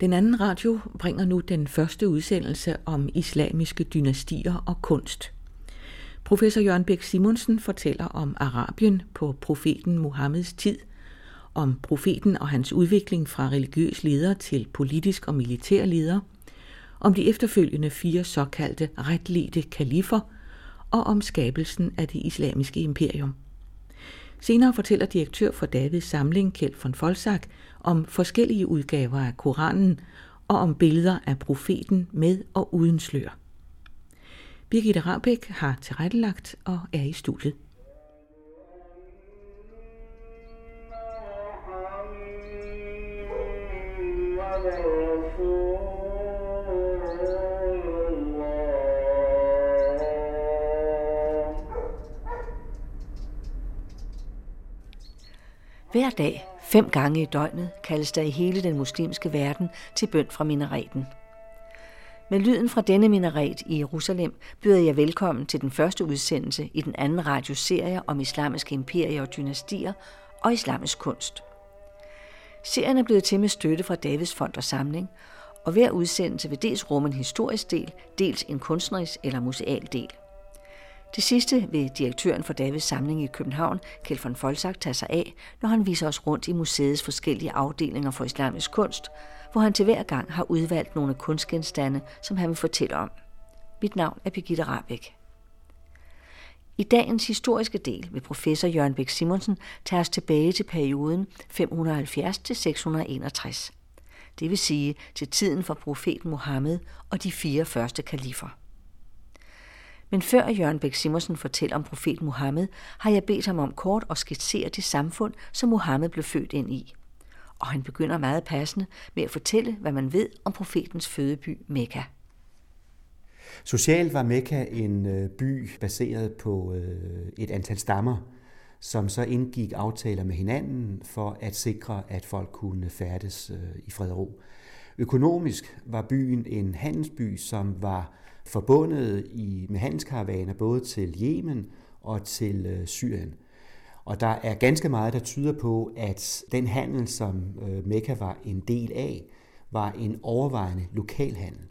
Den anden radio bringer nu den første udsendelse om islamiske dynastier og kunst. Professor Jørgen Bæk Simonsen fortæller om Arabien på profeten Muhammeds tid, om profeten og hans udvikling fra religiøs leder til politisk og militær leder, om de efterfølgende fire såkaldte retledte kalifer og om skabelsen af det islamiske imperium. Senere fortæller direktør for Davids samling, Kjeld von Folsak, om forskellige udgaver af Koranen og om billeder af profeten med og uden slør. Birgitte Rabeck har tilrettelagt og er i studiet. Hver dag, fem gange i døgnet, kaldes der i hele den muslimske verden til bøn fra minareten. Med lyden fra denne minaret i Jerusalem byder jeg velkommen til den første udsendelse i den anden radioserie om islamiske imperier og dynastier og islamisk kunst. Serien er blevet til med støtte fra Davids Fond og Samling, og hver udsendelse vil dels rumme en historisk del, dels en kunstnerisk eller museal del – det sidste vil direktøren for Davids Samling i København, Kjeld von Folsak, tage sig af, når han viser os rundt i museets forskellige afdelinger for islamisk kunst, hvor han til hver gang har udvalgt nogle kunstgenstande, som han vil fortælle om. Mit navn er Birgitte Rabeck. I dagens historiske del vil professor Jørgen Bæk Simonsen tage os tilbage til perioden 570 til 661. Det vil sige til tiden for profeten Mohammed og de fire første kalifer. Men før Jørgen Bæk Simonsen fortæller om profet Mohammed, har jeg bedt ham om kort at skitsere det samfund, som Mohammed blev født ind i. Og han begynder meget passende med at fortælle, hvad man ved om profetens fødeby Mekka. Socialt var Mekka en øh, by baseret på øh, et antal stammer, som så indgik aftaler med hinanden for at sikre, at folk kunne færdes øh, i fred og ro. Økonomisk var byen en handelsby, som var forbundet i, med handelskaravaner både til Yemen og til øh, Syrien. Og der er ganske meget, der tyder på, at den handel, som øh, Mekka var en del af, var en overvejende lokal handel.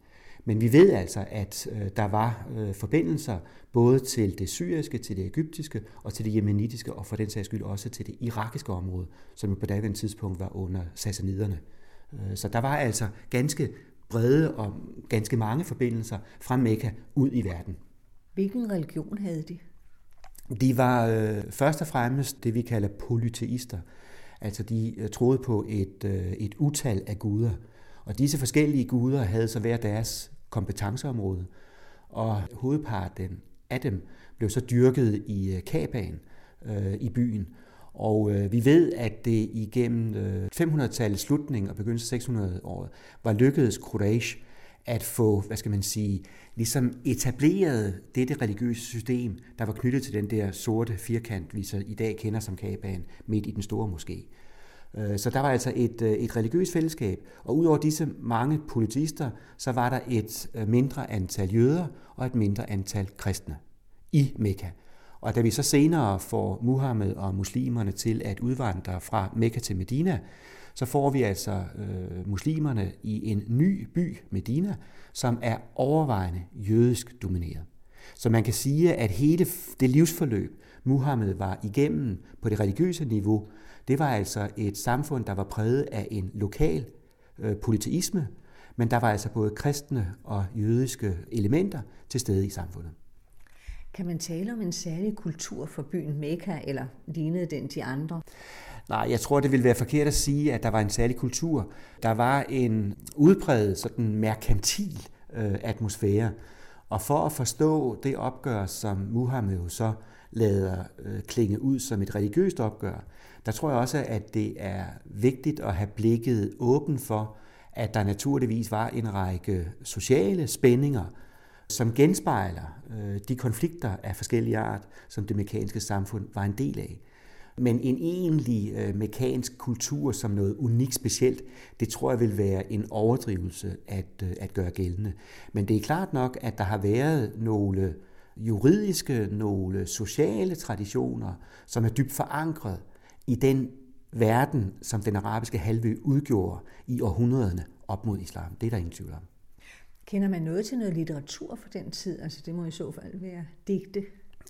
Men vi ved altså, at øh, der var øh, forbindelser både til det syriske, til det egyptiske og til det jemenitiske, og for den sags skyld også til det irakiske område, som på daværende tidspunkt var under sassaniderne. Øh, så der var altså ganske brede og ganske mange forbindelser fra Mekka ud i verden. Hvilken religion havde de? De var øh, først og fremmest det, vi kalder polyteister. Altså de øh, troede på et, øh, et utal af guder. Og disse forskellige guder havde så hver deres kompetenceområde. Og hovedparten af dem blev så dyrket i øh, Kabaen øh, i byen. Og øh, vi ved, at det igennem øh, 500-tallets slutning og begyndelsen af 600-året var lykkedes Quraysh at få, hvad skal man sige, ligesom etableret dette religiøse system, der var knyttet til den der sorte firkant, vi så i dag kender som Kabaen, midt i den store moské. Øh, så der var altså et, øh, et religiøst fællesskab, og udover disse mange politister, så var der et øh, mindre antal jøder og et mindre antal kristne i Mekka. Og da vi så senere får Muhammed og muslimerne til at udvandre fra Mekka til Medina, så får vi altså øh, muslimerne i en ny by, Medina, som er overvejende jødisk domineret. Så man kan sige, at hele det livsforløb, Muhammed var igennem på det religiøse niveau, det var altså et samfund, der var præget af en lokal øh, politisme, men der var altså både kristne og jødiske elementer til stede i samfundet. Kan man tale om en særlig kultur for byen Mekka, eller lignede den de andre? Nej, jeg tror, det vil være forkert at sige, at der var en særlig kultur. Der var en udbredt sådan merkantil øh, atmosfære. Og for at forstå det opgør, som Muhammed jo så lader øh, klinge ud som et religiøst opgør, der tror jeg også, at det er vigtigt at have blikket åben for, at der naturligvis var en række sociale spændinger, som genspejler øh, de konflikter af forskellige art, som det mekaniske samfund var en del af. Men en egentlig øh, kultur som noget unikt specielt, det tror jeg vil være en overdrivelse at, øh, at gøre gældende. Men det er klart nok, at der har været nogle juridiske, nogle sociale traditioner, som er dybt forankret i den verden, som den arabiske halvø udgjorde i århundrederne op mod islam. Det er der ingen tvivl om. Kender man noget til noget litteratur for den tid? Altså det må i så fald være digte.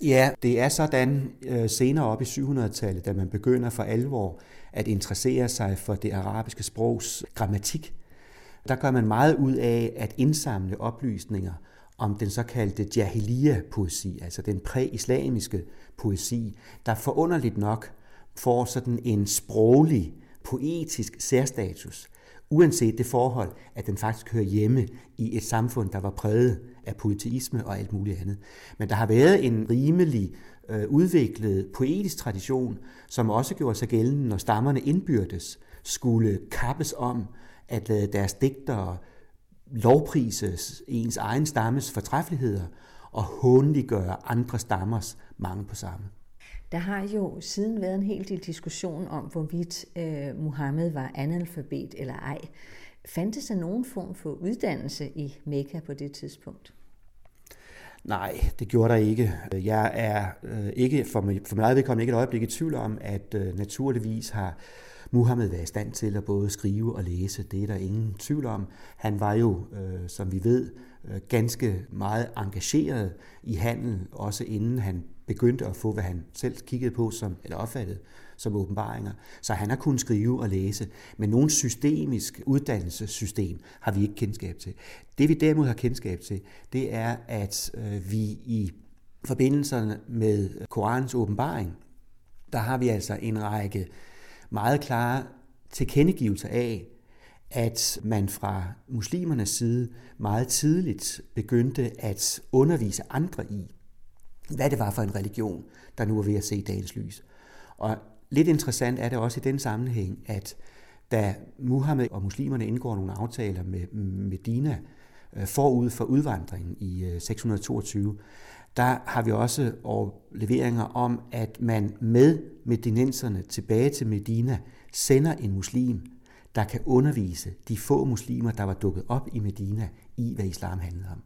Ja, det er sådan øh, senere op i 700-tallet, da man begynder for alvor at interessere sig for det arabiske sprogs grammatik. Der gør man meget ud af at indsamle oplysninger om den såkaldte jahiliya-poesi, altså den præislamiske poesi, der forunderligt nok får sådan en sproglig, poetisk særstatus, uanset det forhold, at den faktisk hører hjemme i et samfund, der var præget af poetisme og alt muligt andet. Men der har været en rimelig øh, udviklet poetisk tradition, som også gjorde sig gældende, når stammerne indbyrdes skulle kappes om at lade deres digtere lovprises ens egen stammes fortræffeligheder og håndliggøre andre stammers mange på samme. Der har jo siden været en hel del diskussion om, hvorvidt øh, Muhammed var analfabet eller ej. Fandtes der nogen form for uddannelse i Mekka på det tidspunkt? Nej, det gjorde der ikke. Jeg er øh, ikke for mig, for mig vedkommende ikke et øjeblik i tvivl om, at øh, naturligvis har Muhammed været i stand til at både skrive og læse. Det er der ingen tvivl om. Han var jo, øh, som vi ved, øh, ganske meget engageret i handel, også inden han begyndte at få, hvad han selv kiggede på som, eller opfattede som åbenbaringer. Så han har kunnet skrive og læse, men nogen systemisk uddannelsessystem har vi ikke kendskab til. Det vi derimod har kendskab til, det er, at øh, vi i forbindelserne med Korans åbenbaring, der har vi altså en række meget klare tilkendegivelser af, at man fra muslimernes side meget tidligt begyndte at undervise andre i, hvad det var for en religion, der nu er ved at se dagens lys. Og lidt interessant er det også i den sammenhæng, at da Muhammed og muslimerne indgår nogle aftaler med Medina øh, forud for udvandringen i øh, 622, der har vi også leveringer om, at man med medinenserne tilbage til Medina sender en muslim, der kan undervise de få muslimer, der var dukket op i Medina, i hvad islam handlede om.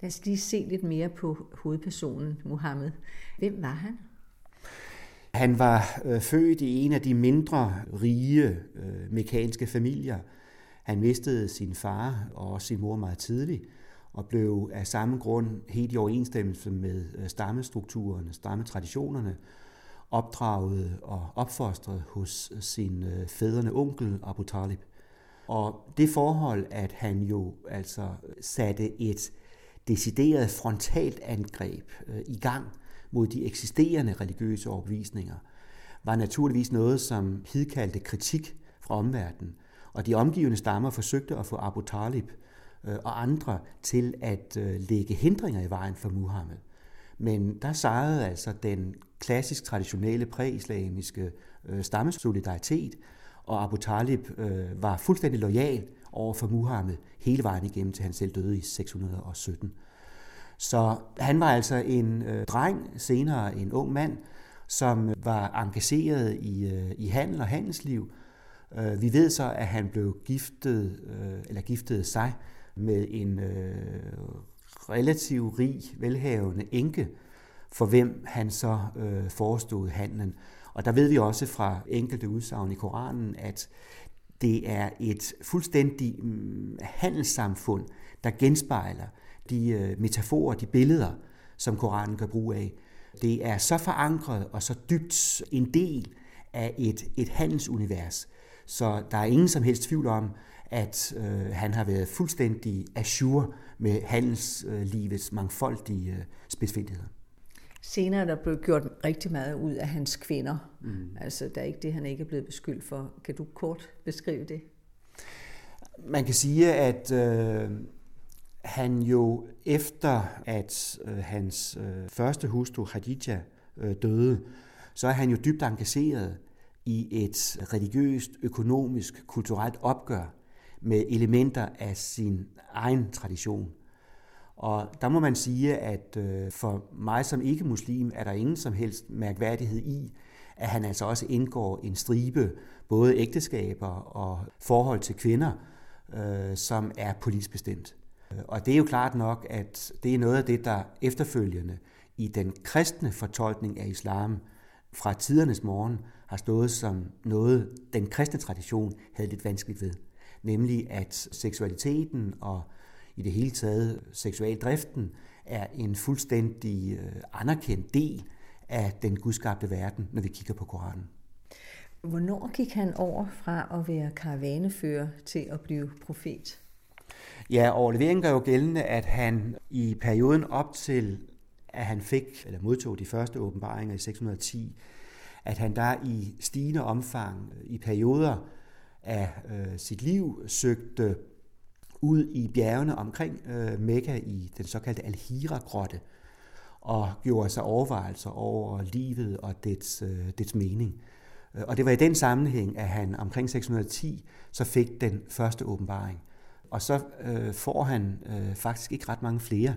Lad os lige se lidt mere på hovedpersonen Muhammed. Hvem var han? Han var øh, født i en af de mindre rige øh, mekanske familier. Han mistede sin far og sin mor meget tidligt, og blev af samme grund helt i overensstemmelse med øh, stammestrukturerne, stammetraditionerne, opdraget og opfostret hos øh, sin øh, fædrende onkel Abu Talib. Og det forhold, at han jo altså satte et decideret frontalt angreb øh, i gang mod de eksisterende religiøse overbevisninger, var naturligvis noget, som hidkaldte kritik fra omverdenen. Og de omgivende stammer forsøgte at få Abu Talib øh, og andre til at øh, lægge hindringer i vejen for Muhammed. Men der sejrede altså den klassisk traditionelle præislamiske stammesolidaritet, og Abu Talib var fuldstændig lojal over for Muhammed hele vejen igennem til han selv døde i 617. Så han var altså en øh, dreng, senere en ung mand, som øh, var engageret i, øh, i handel og handelsliv. Øh, vi ved så, at han blev giftet, øh, eller giftede sig med en øh, relativt rig, velhavende enke, for hvem han så øh, forestod handlen. Og der ved vi også fra enkelte udsagn i Koranen, at det er et fuldstændig mm, handelssamfund, der genspejler de øh, metaforer, de billeder, som Koranen gør brug af. Det er så forankret og så dybt en del af et, et handelsunivers, så der er ingen som helst tvivl om, at øh, han har været fuldstændig assur med handelslivets øh, mangfoldige øh, spidsfindigheder. Senere der blev gjort rigtig meget ud af hans kvinder. Mm. Altså, der er ikke det, han ikke er blevet beskyldt for. Kan du kort beskrive det? Man kan sige, at øh, han jo efter, at øh, hans øh, første hustru Khadija øh, døde, så er han jo dybt engageret i et religiøst, økonomisk, kulturelt opgør med elementer af sin egen tradition. Og der må man sige, at øh, for mig som ikke-muslim er der ingen som helst mærkværdighed i, at han altså også indgår en stribe både ægteskaber og forhold til kvinder, øh, som er politisk bestemt. Øh, og det er jo klart nok, at det er noget af det, der efterfølgende i den kristne fortolkning af islam fra tidernes morgen har stået som noget, den kristne tradition havde lidt vanskeligt ved. Nemlig at seksualiteten og i det hele taget seksualdriften er en fuldstændig øh, anerkendt del af den gudskabte verden, når vi kigger på Koranen. Hvornår gik han over fra at være karavanefører til at blive profet? Ja, overleveringen gør jo gældende, at han i perioden op til, at han fik eller modtog de første åbenbaringer i 610, at han der i stigende omfang i perioder af øh, sit liv søgte ud i bjergene omkring øh, Mekka i den såkaldte Al-Hira-grotte og gjorde sig overvejelser over livet og dets, øh, dets mening. Øh, og det var i den sammenhæng, at han omkring 610 så fik den første åbenbaring. Og så øh, får han øh, faktisk ikke ret mange flere.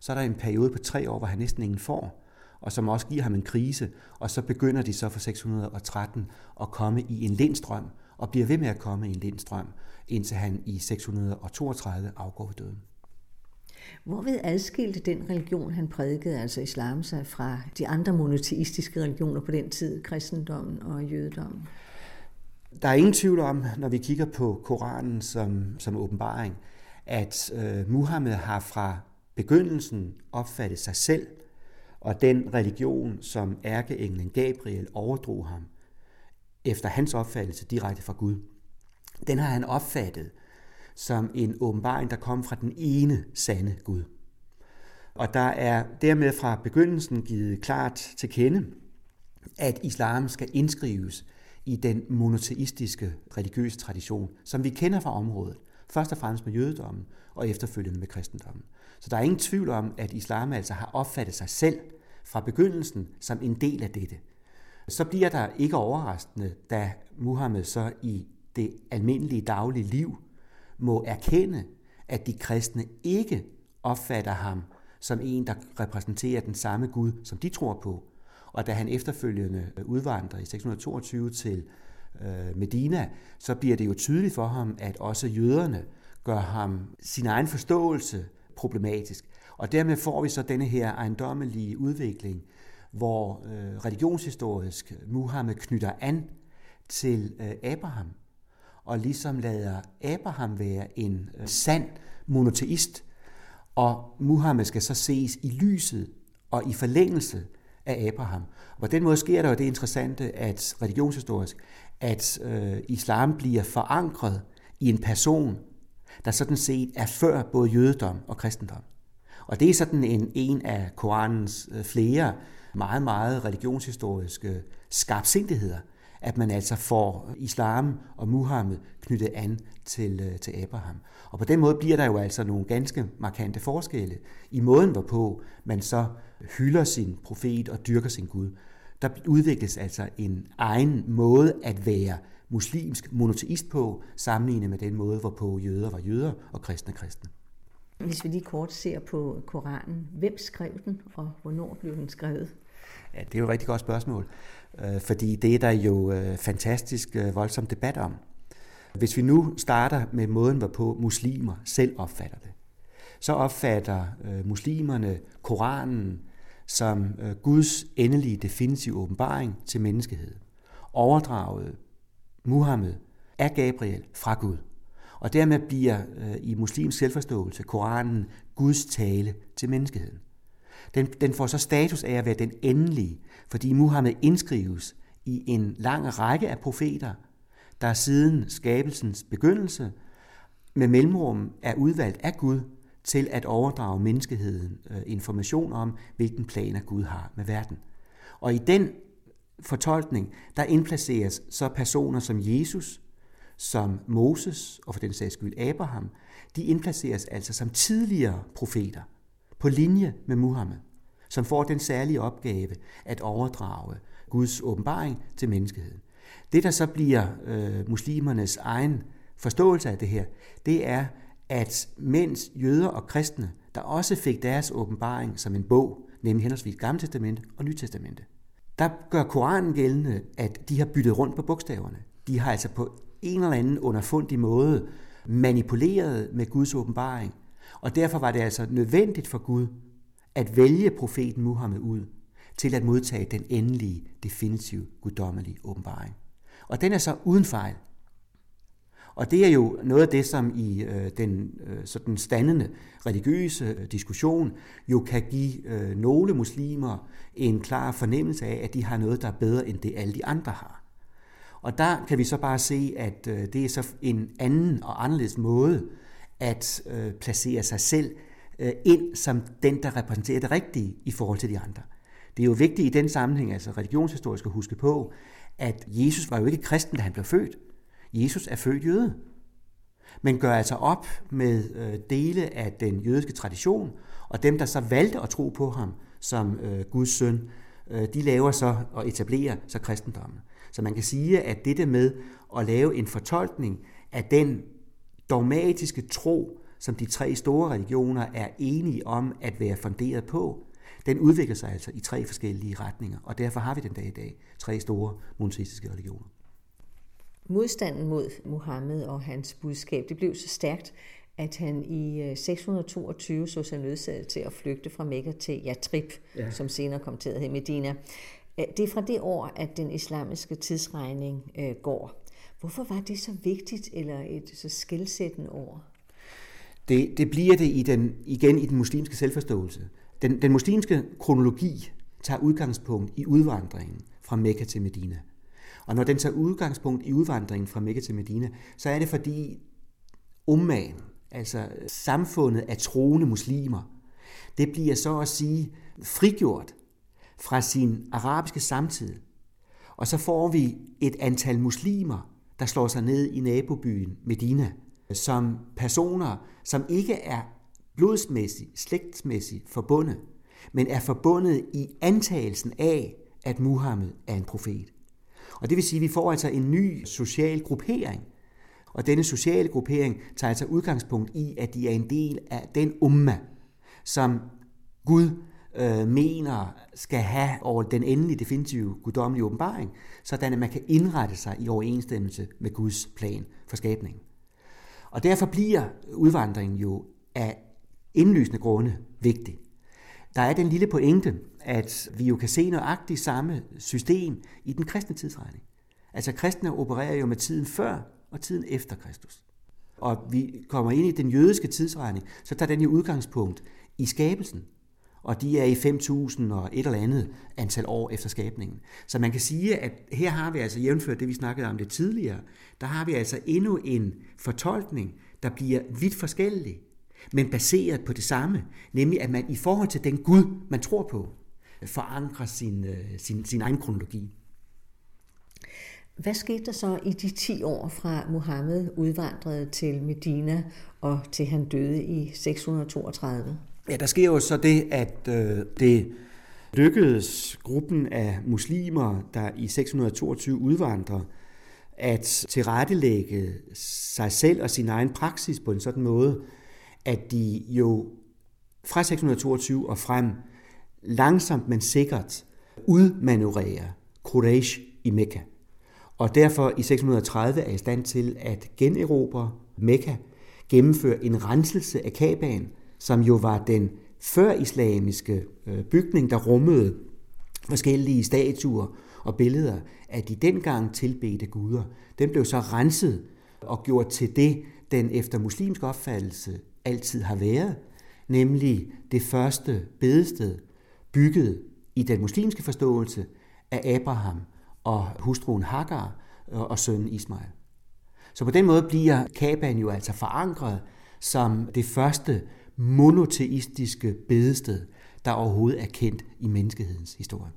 Så er der en periode på tre år, hvor han næsten ingen får, og som også giver ham en krise. Og så begynder de så for 613 at komme i en lindstrøm, og bliver ved med at komme i en lindstrøm, indtil han i 632 afgår ved døden. Hvorved adskilte den religion, han prædikede, altså islam, sig fra de andre monoteistiske religioner på den tid, kristendommen og jødedommen? Der er ingen tvivl om, når vi kigger på Koranen som, som åbenbaring, at øh, Muhammed har fra begyndelsen opfattet sig selv og den religion, som ærkeenglen Gabriel overdrog ham, efter hans opfattelse direkte fra Gud. Den har han opfattet som en åbenbaring, der kom fra den ene sande Gud. Og der er dermed fra begyndelsen givet klart til kende, at islam skal indskrives i den monoteistiske religiøse tradition, som vi kender fra området, først og fremmest med jødedommen og efterfølgende med kristendommen. Så der er ingen tvivl om, at islam altså har opfattet sig selv fra begyndelsen som en del af dette. Så bliver der ikke overraskende, da Muhammed så i det almindelige daglige liv må erkende, at de kristne ikke opfatter ham som en, der repræsenterer den samme Gud, som de tror på. Og da han efterfølgende øh, udvandrer i 622 til øh, Medina, så bliver det jo tydeligt for ham, at også jøderne gør ham sin egen forståelse problematisk. Og dermed får vi så denne her ejendommelige udvikling, hvor øh, religionshistorisk Muhammed knytter an til øh, Abraham, og ligesom lader Abraham være en øh, sand monoteist, og Muhammed skal så ses i lyset og i forlængelse af Abraham. Og på den måde sker der jo det interessante, at religionshistorisk, at øh, islam bliver forankret i en person, der sådan set er før både jødedom og kristendom. Og det er sådan en, en af Koranens øh, flere meget, meget religionshistoriske skarpsindigheder, at man altså får islam og Muhammed knyttet an til, øh, til Abraham. Og på den måde bliver der jo altså nogle ganske markante forskelle i måden, hvorpå man så hylder sin profet og dyrker sin Gud. Der udvikles altså en egen måde at være muslimsk monoteist på, sammenlignet med den måde, hvorpå jøder var jøder og kristne kristne. Hvis vi lige kort ser på Koranen, hvem skrev den, og hvornår blev den skrevet? Ja, det er jo et rigtig godt spørgsmål, øh, fordi det er der jo øh, fantastisk øh, voldsom debat om. Hvis vi nu starter med måden, hvorpå muslimer selv opfatter det, så opfatter øh, muslimerne Koranen som øh, Guds endelige definitive åbenbaring til menneskeheden. overdraget Muhammed af Gabriel fra Gud. Og dermed bliver øh, i muslims selvforståelse Koranen Guds tale til menneskeheden. Den, den får så status af at være den endelige, fordi Muhammed indskrives i en lang række af profeter, der siden skabelsens begyndelse med mellemrum er udvalgt af Gud til at overdrage menneskeheden øh, information om, hvilken planer Gud har med verden. Og i den fortolkning, der indplaceres så personer som Jesus, som Moses og for den sags skyld Abraham, de indplaceres altså som tidligere profeter – på linje med Muhammed, som får den særlige opgave at overdrage Guds åbenbaring til menneskeheden. Det, der så bliver øh, muslimernes egen forståelse af det her, det er, at mens jøder og kristne, der også fik deres åbenbaring som en bog, nemlig henholdsvis Gamle Testamente og Nye Testamente, der gør Koranen gældende, at de har byttet rundt på bogstaverne. De har altså på en eller anden underfundig måde manipuleret med Guds åbenbaring, og derfor var det altså nødvendigt for Gud at vælge profeten Muhammed ud til at modtage den endelige, definitive, guddommelige åbenbaring. Og den er så uden fejl. Og det er jo noget af det, som i øh, den øh, sådan standende religiøse øh, diskussion jo kan give øh, nogle muslimer en klar fornemmelse af, at de har noget, der er bedre end det alle de andre har. Og der kan vi så bare se, at øh, det er så en anden og anderledes måde at øh, placere sig selv øh, ind som den, der repræsenterer det rigtige i forhold til de andre. Det er jo vigtigt i den sammenhæng, altså religionshistorisk at huske på, at Jesus var jo ikke kristen, da han blev født. Jesus er født jøde, men gør altså op med øh, dele af den jødiske tradition, og dem, der så valgte at tro på ham som øh, Guds søn, øh, de laver så og etablerer så kristendommen. Så man kan sige, at det med at lave en fortolkning af den dogmatiske tro, som de tre store religioner er enige om at være funderet på, den udvikler sig altså i tre forskellige retninger, og derfor har vi den dag i dag tre store monoteistiske religioner. Modstanden mod Mohammed og hans budskab, det blev så stærkt, at han i 622 øh, så sig nødsaget til at flygte fra Mekka til Yatrib, ja. som senere kom til at hedde Medina. Det er fra det år, at den islamiske tidsregning øh, går. Hvorfor var det så vigtigt, eller et så skældsættende år? Det, det bliver det i den, igen i den muslimske selvforståelse. Den, den muslimske kronologi tager udgangspunkt i udvandringen fra Mekka til Medina. Og når den tager udgangspunkt i udvandringen fra Mekka til Medina, så er det fordi ummagen, altså samfundet af troende muslimer, det bliver så at sige frigjort fra sin arabiske samtid. Og så får vi et antal muslimer, der slår sig ned i nabobyen Medina, som personer, som ikke er blodsmæssigt, slægtsmæssigt forbundet, men er forbundet i antagelsen af, at Muhammed er en profet. Og det vil sige, at vi får altså en ny social gruppering. Og denne sociale gruppering tager altså udgangspunkt i, at de er en del af den umma, som Gud øh, mener skal have over den endelige definitive guddommelige åbenbaring, sådan at man kan indrette sig i overensstemmelse med Guds plan for skabningen. Og derfor bliver udvandringen jo af indlysende grunde vigtig. Der er den lille pointe, at vi jo kan se nøjagtigt samme system i den kristne tidsregning. Altså kristne opererer jo med tiden før og tiden efter Kristus. Og vi kommer ind i den jødiske tidsregning, så tager den jo udgangspunkt i skabelsen. Og de er i 5.000 og et eller andet antal år efter skabningen. Så man kan sige, at her har vi altså jævnført det, vi snakkede om det tidligere, der har vi altså endnu en fortolkning, der bliver vidt forskellig men baseret på det samme, nemlig at man i forhold til den Gud, man tror på, forankrer sin, øh, sin, sin egen kronologi. Hvad skete der så i de 10 år fra Mohammed udvandrede til Medina og til han døde i 632? Ja, der sker jo så det, at øh, det lykkedes gruppen af muslimer, der i 622 udvandrer, at tilrettelægge sig selv og sin egen praksis på en sådan måde, at de jo fra 622 og frem langsomt, men sikkert udmanøvrerer Quraysh i Mekka. Og derfor i 630 er i stand til at generobre Mekka, gennemføre en renselse af Kabaen, som jo var den før-islamiske øh, bygning, der rummede forskellige statuer og billeder af de dengang tilbedte guder. Den blev så renset og gjort til det, den efter muslimsk opfattelse altid har været, nemlig det første bedested, bygget i den muslimske forståelse af Abraham og hustruen Hagar øh, og sønnen Ismail. Så på den måde bliver Kaban jo altså forankret som det første monoteistiske bedested, der overhovedet er kendt i menneskehedens historie.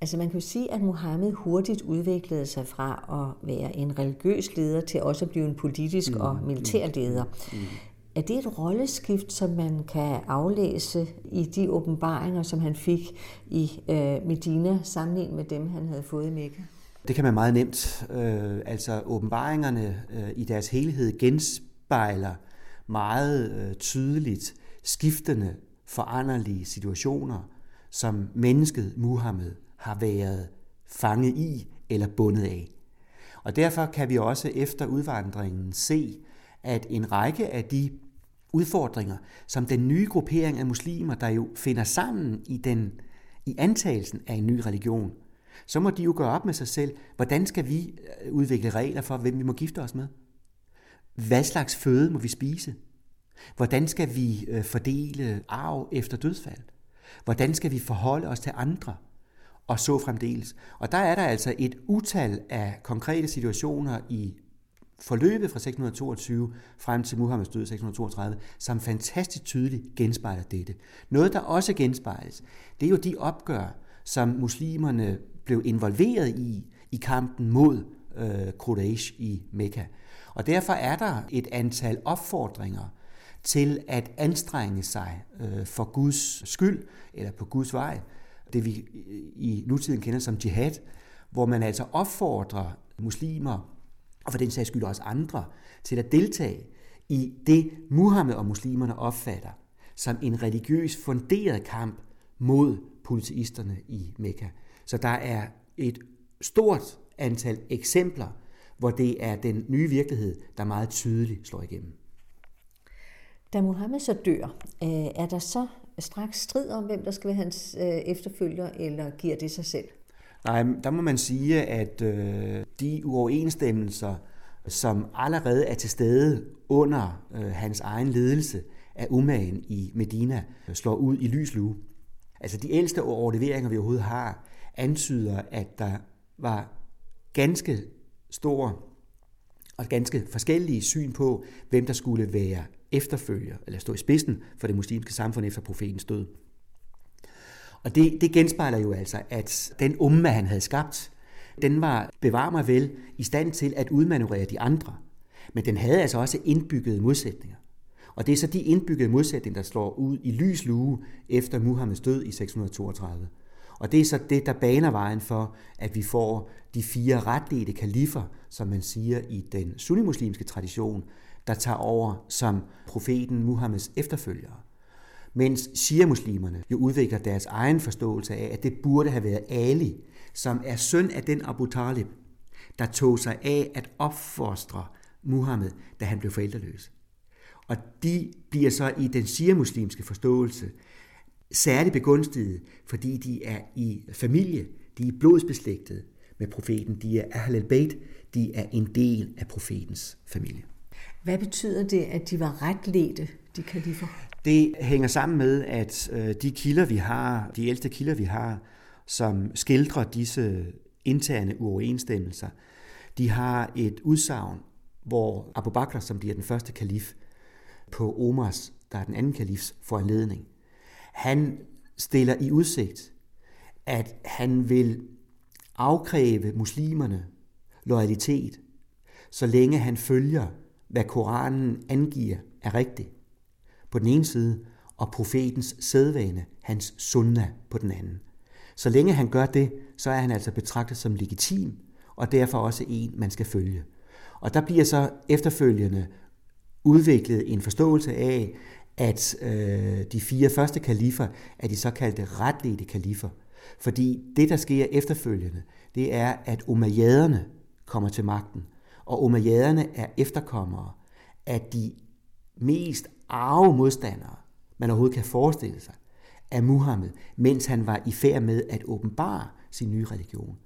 Altså man kan jo sige, at Mohammed hurtigt udviklede sig fra at være en religiøs leder til også at blive en politisk mm, og militær leder. Mm, mm. Er det et rolleskift, som man kan aflæse i de åbenbaringer, som han fik i øh, Medina, sammenlignet med dem, han havde fået i Mekka? Det kan man meget nemt. Øh, altså åbenbaringerne øh, i deres helhed genspejler meget øh, tydeligt skiftende, foranderlige situationer, som mennesket Muhammed har været fanget i eller bundet af. Og derfor kan vi også efter udvandringen se, at en række af de udfordringer, som den nye gruppering af muslimer, der jo finder sammen i den i antagelsen af en ny religion, så må de jo gøre op med sig selv, hvordan skal vi øh, udvikle regler for, hvem vi må gifte os med? Hvad slags føde må vi spise? Hvordan skal vi øh, fordele arv efter dødsfald? Hvordan skal vi forholde os til andre? Og så fremdeles. Og der er der altså et utal af konkrete situationer i forløbet fra 622 frem til Muhammeds død 632, som fantastisk tydeligt genspejler dette. Noget, der også genspejles, det er jo de opgør, som muslimerne blev involveret i, i kampen mod øh, Quraysh i Mekka. Og derfor er der et antal opfordringer til at anstrenge sig øh, for Guds skyld, eller på Guds vej, det vi øh, i nutiden kender som jihad, hvor man altså opfordrer muslimer, og for den sags skyld også andre, til at deltage i det, Muhammed og muslimerne opfatter som en religiøs funderet kamp mod polyteisterne i Mekka. Så der er et stort antal eksempler, hvor det er den nye virkelighed, der meget tydeligt slår igennem. Da Mohammed så dør, øh, er der så straks strid om, hvem der skal være hans øh, efterfølger, eller giver det sig selv? Nej, der må man sige, at øh, de uoverensstemmelser, som allerede er til stede under hans egen ledelse af umagen i Medina, slår ud i lyslue. Altså de ældste overleveringer, vi overhovedet har, antyder, at der var ganske stor og ganske forskellige syn på, hvem der skulle være efterfølger, eller stå i spidsen for det muslimske samfund efter profetens død. Og det, det genspejler jo altså, at den umma, han havde skabt, den var, bevar mig vel, i stand til at udmanøvrere de andre. Men den havde altså også indbyggede modsætninger. Og det er så de indbyggede modsætninger, der slår ud i lys lue efter Muhammeds død i 632. Og det er så det, der baner vejen for, at vi får de fire retledte kalifer, som man siger i den sunnimuslimske tradition, der tager over som profeten Muhammeds efterfølgere. Mens shia-muslimerne jo udvikler deres egen forståelse af, at det burde have været Ali, som er søn af den Abu Talib, der tog sig af at opfostre Muhammed, da han blev forældreløs. Og de bliver så i den shia-muslimske forståelse særligt begunstiget, fordi de er i familie, de er blodsbeslægtet med profeten, de er Ahl al-Bayt, de er en del af profetens familie. Hvad betyder det, at de var retledte, de kalifer? Det hænger sammen med, at øh, de kilder, vi har, de ældste kilder, vi har, som skildrer disse interne uoverensstemmelser, de har et udsagn, hvor Abu Bakr, som bliver den første kalif, på Omars, der er den anden kalifs foranledning, han stiller i udsigt, at han vil afkræve muslimerne loyalitet, så længe han følger, hvad Koranen angiver er rigtigt på den ene side, og profetens sædvane, hans sunna på den anden. Så længe han gør det, så er han altså betragtet som legitim, og derfor også en, man skal følge. Og der bliver så efterfølgende udviklet en forståelse af, at øh, de fire første kalifer er de såkaldte retledte kalifer. Fordi det, der sker efterfølgende, det er, at umayyaderne kommer til magten. Og umayyaderne er efterkommere af de mest arve modstandere, man overhovedet kan forestille sig, af Muhammed, mens han var i færd med at åbenbare sin nye religion.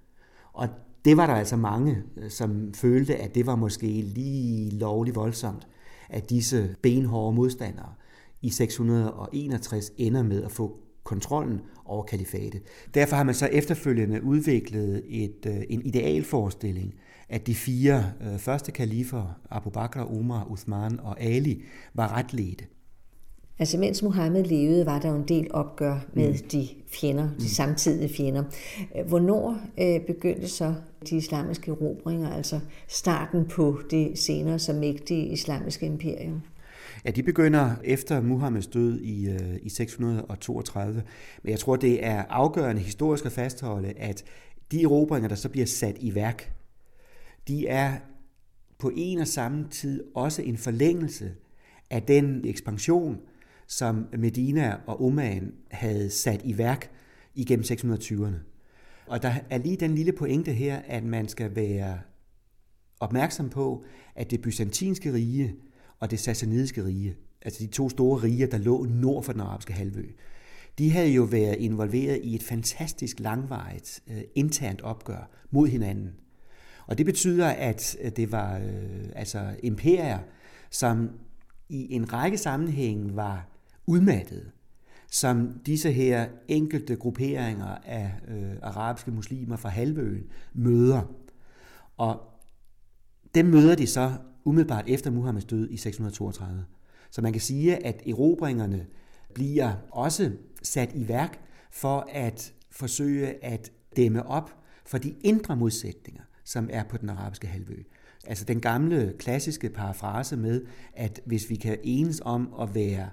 Og det var der altså mange, øh, som følte, at det var måske lige lovligt voldsomt, at disse benhårde modstandere i 661 ender med at få kontrollen over kalifatet. Derfor har man så efterfølgende udviklet et, øh, en idealforestilling, at de fire øh, første kalifer, Abu Bakr, Umar, Uthman og Ali, var retledte. Altså mens Mohammed levede, var der jo en del opgør med mm. de fjender, de mm. samtidige fjender. Hvornår øh, begyndte så de islamiske erobringer, altså starten på det senere så mægtige islamiske imperium? Ja, de begynder efter Muhammeds død i, øh, i 632. Men jeg tror, det er afgørende historisk at fastholde, at de erobringer, der så bliver sat i værk, de er på en og samme tid også en forlængelse af den ekspansion, som Medina og Oman havde sat i værk igennem 620'erne. Og der er lige den lille pointe her, at man skal være opmærksom på, at det byzantinske rige og det sassanidiske rige, altså de to store riger, der lå nord for den arabiske halvø, de havde jo været involveret i et fantastisk langvarigt øh, internt opgør mod hinanden. Og det betyder, at øh, det var øh, altså imperier, som i en række sammenhænge var udmattet, som disse her enkelte grupperinger af øh, arabiske muslimer fra halvøen møder. Og dem møder de så umiddelbart efter Muhammeds død i 632. Så man kan sige, at erobringerne bliver også sat i værk for at forsøge at dæmme op for de indre modsætninger, som er på den arabiske halvø. Altså den gamle klassiske parafrase med, at hvis vi kan enes om at være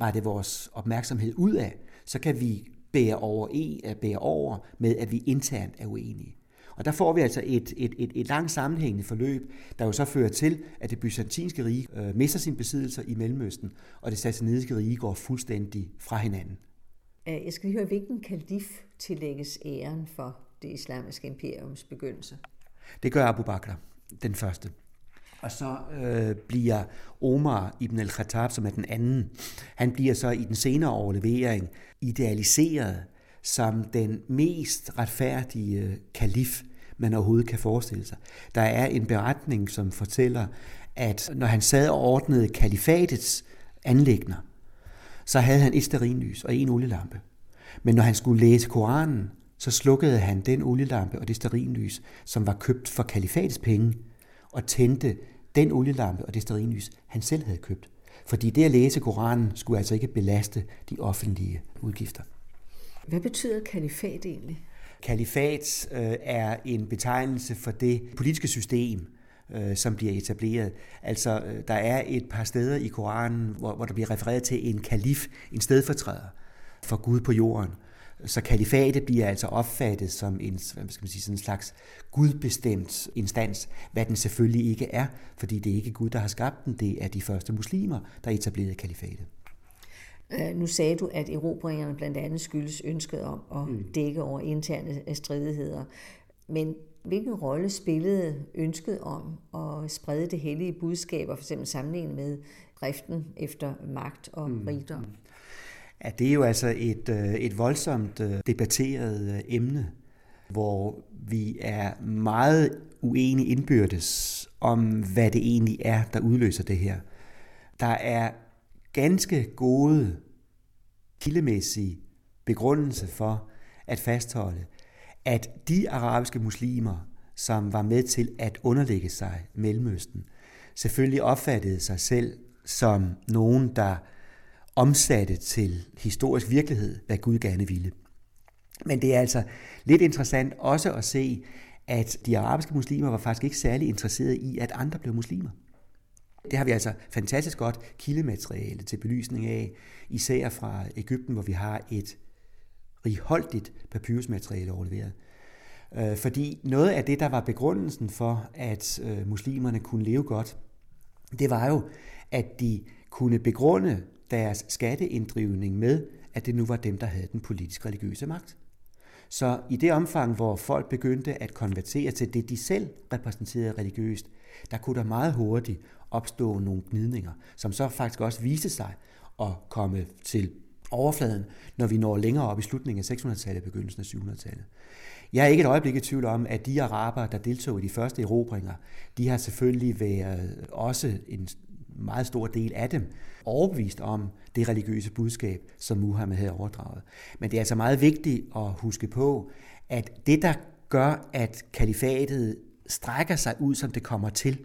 rette vores opmærksomhed ud af, så kan vi bære over, e, bære over med, at vi internt er uenige. Og der får vi altså et, et, et, et langt sammenhængende forløb, der jo så fører til, at det byzantinske rige øh, mister sine besiddelser i Mellemøsten, og det sassanidiske rige går fuldstændig fra hinanden. Jeg skal lige høre, hvilken kalif tillægges æren for det islamiske imperiums begyndelse? Det gør Abu Bakr, den første. Og så øh, bliver Omar ibn al-Khattab, som er den anden, han bliver så i den senere overlevering idealiseret som den mest retfærdige kalif, man overhovedet kan forestille sig. Der er en beretning, som fortæller, at når han sad og ordnede kalifatets anlægner, så havde han et sterinlys og en olielampe. Men når han skulle læse Koranen, så slukkede han den olielampe og det sterinlys, som var købt for kalifatets penge, og tændte den olielampe og det sterinlys, han selv havde købt. Fordi det at læse Koranen skulle altså ikke belaste de offentlige udgifter. Hvad betyder kalifat egentlig? Kalifat øh, er en betegnelse for det politiske system, øh, som bliver etableret. Altså, øh, der er et par steder i Koranen, hvor, hvor der bliver refereret til en kalif, en stedfortræder for Gud på jorden. Så kalifatet bliver altså opfattet som en, hvad skal man sige, sådan en slags gudbestemt instans, hvad den selvfølgelig ikke er, fordi det er ikke Gud, der har skabt den, det er de første muslimer, der etablerede kalifatet. Øh, nu sagde du, at erobringerne blandt andet skyldes ønsket om at mm. dække over interne stridigheder. Men hvilken rolle spillede ønsket om at sprede det hellige budskab, og for eksempel sammenlignet med driften efter magt og mm. rigdom? Mm. Ja, det er jo altså et, øh, et voldsomt øh, debatteret emne, hvor vi er meget uenige indbyrdes om, hvad det egentlig er, der udløser det her. Der er ganske gode kildemæssige begrundelse for at fastholde, at de arabiske muslimer, som var med til at underlægge sig Mellemøsten, selvfølgelig opfattede sig selv som nogen, der omsatte til historisk virkelighed, hvad Gud gerne ville. Men det er altså lidt interessant også at se, at de arabiske muslimer var faktisk ikke særlig interesserede i, at andre blev muslimer. Det har vi altså fantastisk godt kildemateriale til belysning af, især fra Ægypten, hvor vi har et righoldigt papyrusmateriale overleveret. Øh, fordi noget af det, der var begrundelsen for, at øh, muslimerne kunne leve godt, det var jo, at de kunne begrunde deres skatteinddrivning med, at det nu var dem, der havde den politisk religiøse magt. Så i det omfang, hvor folk begyndte at konvertere til det, de selv repræsenterede religiøst, der kunne der meget hurtigt opstå nogle gnidninger, som så faktisk også viste sig at komme til overfladen, når vi når længere op i slutningen af 600-tallet og begyndelsen af 700-tallet. Jeg er ikke et øjeblik i tvivl om, at de araber, der deltog i de første erobringer, de har selvfølgelig været også en meget stor del af dem overbevist om det religiøse budskab, som Muhammed havde overdraget. Men det er altså meget vigtigt at huske på, at det, der gør, at kalifatet strækker sig ud, som det kommer til,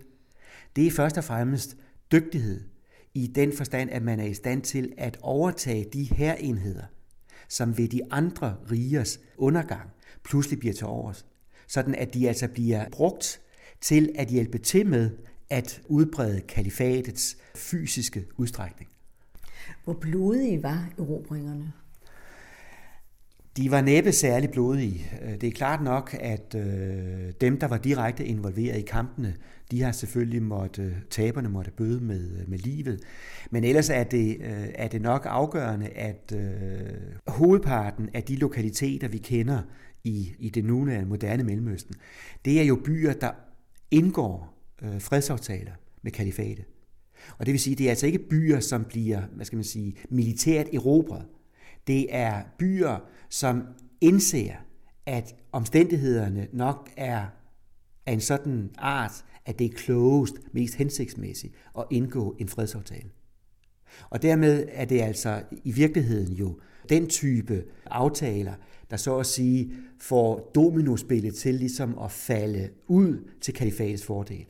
det er først og fremmest dygtighed i den forstand, at man er i stand til at overtage de her enheder, som ved de andre rigers undergang pludselig bliver til overs. Sådan at de altså bliver brugt til at hjælpe til med at udbrede kalifatets fysiske udstrækning. Hvor blodige var erobringerne? De var næppe særlig blodige. Det er klart nok, at øh, dem, der var direkte involveret i kampene, de har selvfølgelig måtte, taberne måtte bøde med, med livet. Men ellers er det, øh, er det nok afgørende, at øh, hovedparten af de lokaliteter, vi kender i, i det nuværende moderne Mellemøsten, det er jo byer, der indgår øh, fredsaftaler med kalifatet. Og det vil sige, det er altså ikke byer, som bliver, hvad skal man sige, militært erobret. Det er byer, som indser, at omstændighederne nok er af en sådan art, at det er klogest, mest hensigtsmæssigt at indgå en fredsaftale. Og dermed er det altså i virkeligheden jo den type aftaler, der så at sige får dominospillet til ligesom at falde ud til kalifatets fordel.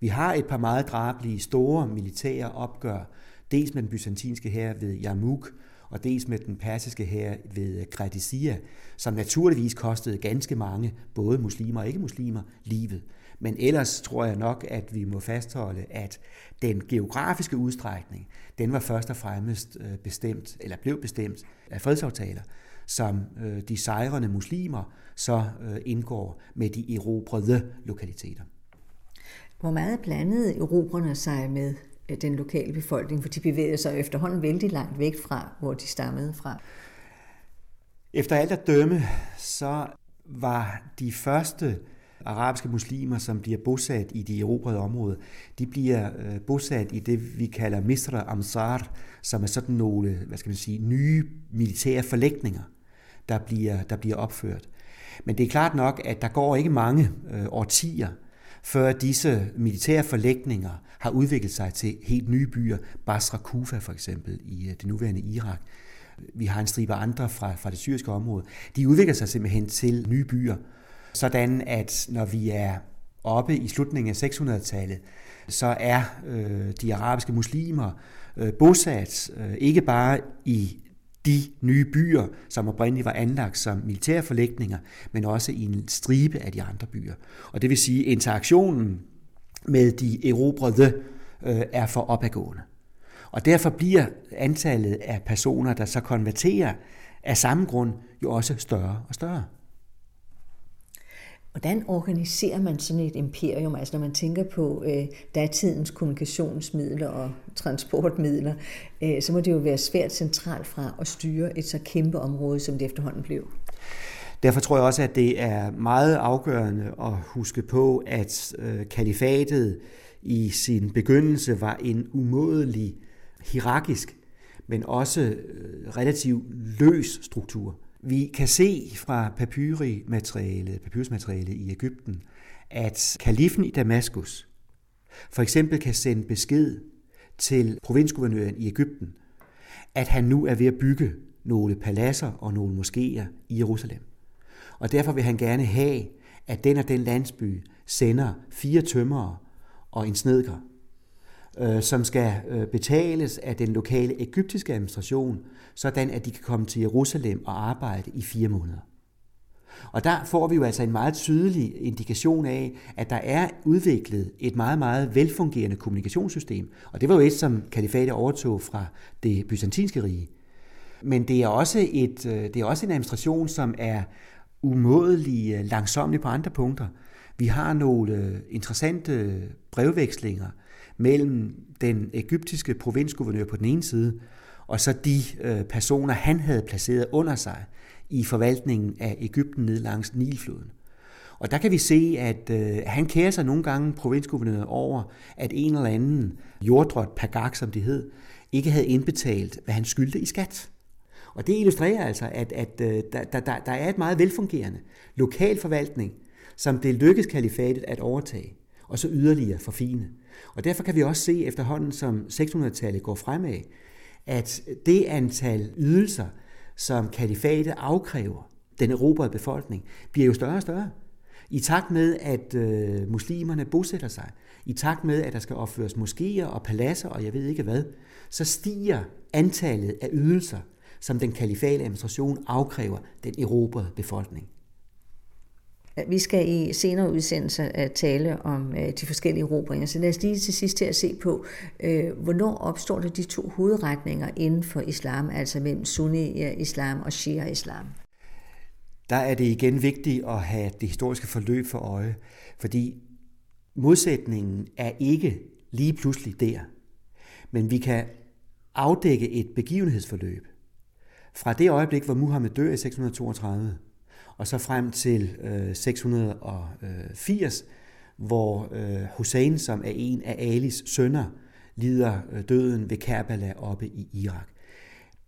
Vi har et par meget drabelige store militære opgør, dels med den byzantinske her ved Yarmouk, og dels med den persiske her ved Gradisia, som naturligvis kostede ganske mange, både muslimer og ikke-muslimer, livet. Men ellers tror jeg nok, at vi må fastholde, at den geografiske udstrækning, den var først og fremmest øh, bestemt, eller blev bestemt af fredsaftaler, som øh, de sejrende muslimer så øh, indgår med de erobrede lokaliteter. Hvor meget blandede erobrerne sig med den lokale befolkning, for de bevægede sig efterhånden vældig langt væk fra, hvor de stammede fra? Efter alt at dømme, så var de første arabiske muslimer, som bliver bosat i de erobrede områder, de bliver øh, bosat i det, vi kalder Misra Amsar, som er sådan nogle, hvad skal man sige, nye militære forlægninger, der bliver, der bliver opført. Men det er klart nok, at der går ikke mange øh, årtier, før disse militære forlægninger har udviklet sig til helt nye byer. Basra Kufa for eksempel i øh, det nuværende Irak. Vi har en stribe andre fra, fra det syriske område. De udvikler sig simpelthen til nye byer, sådan at når vi er oppe i slutningen af 600-tallet, så er øh, de arabiske muslimer øh, bosat øh, ikke bare i de nye byer, som oprindeligt var anlagt som militærforlægninger, men også i en stribe af de andre byer. Og det vil sige, at interaktionen med de erobrede øh, er for opadgående. Og derfor bliver antallet af personer, der så konverterer af samme grund, jo også større og større. Hvordan organiserer man sådan et imperium? Altså når man tænker på øh, datidens kommunikationsmidler og transportmidler, øh, så må det jo være svært centralt fra at styre et så kæmpe område, som det efterhånden blev. Derfor tror jeg også, at det er meget afgørende at huske på, at øh, kalifatet i sin begyndelse var en umådelig hierarkisk, men også øh, relativt løs struktur. Vi kan se fra papyrusmateriale, papyrusmateriale i Ægypten, at kalifen i Damaskus for eksempel kan sende besked til provinsguvernøren i Ægypten, at han nu er ved at bygge nogle paladser og nogle moskéer i Jerusalem. Og derfor vil han gerne have, at den og den landsby sender fire tømmere og en snedker øh, som skal øh, betales af den lokale egyptiske administration, sådan at de kan komme til Jerusalem og arbejde i fire måneder. Og der får vi jo altså en meget tydelig indikation af, at der er udviklet et meget, meget velfungerende kommunikationssystem. Og det var jo et, som kalifatet overtog fra det byzantinske rige. Men det er også, et, øh, det er også en administration, som er umådelig øh, langsomlig på andre punkter. Vi har nogle øh, interessante brevvekslinger mellem den egyptiske provinsguvernør på den ene side, og så de øh, personer, han havde placeret under sig i forvaltningen af Ægypten ned langs Nilfloden. Og der kan vi se, at øh, han kærer sig nogle gange provinsguvernøret over, at en eller anden jorddrot, pagak som det hed, ikke havde indbetalt, hvad han skyldte i skat. Og det illustrerer altså, at, at øh, der, der, der er et meget velfungerende lokal forvaltning, som det lykkedes kalifatet at overtage, og så yderligere forfine. Og derfor kan vi også se efterhånden, som 600-tallet går fremad, at det antal ydelser, som kalifatet afkræver den erobrede befolkning, bliver jo større og større. I takt med, at øh, muslimerne bosætter sig, i takt med, at der skal opføres moskéer og paladser og jeg ved ikke hvad, så stiger antallet af ydelser, som den kalifale administration afkræver den erobrede befolkning. Vi skal i senere udsendelser øh, tale om øh, de forskellige erobringer, så lad os lige til sidst her se på, øh, hvornår opstår der de to hovedretninger inden for islam, altså mellem sunni-islam og shia-islam? Der er det igen vigtigt at have det historiske forløb for øje, fordi modsætningen er ikke lige pludselig der, men vi kan afdække et begivenhedsforløb. Fra det øjeblik, hvor Muhammed dør i 632, og så frem til øh, 680, øh, hvor øh, Hussein, som er en af Alis sønner, lider øh, døden ved Kerbala oppe i Irak.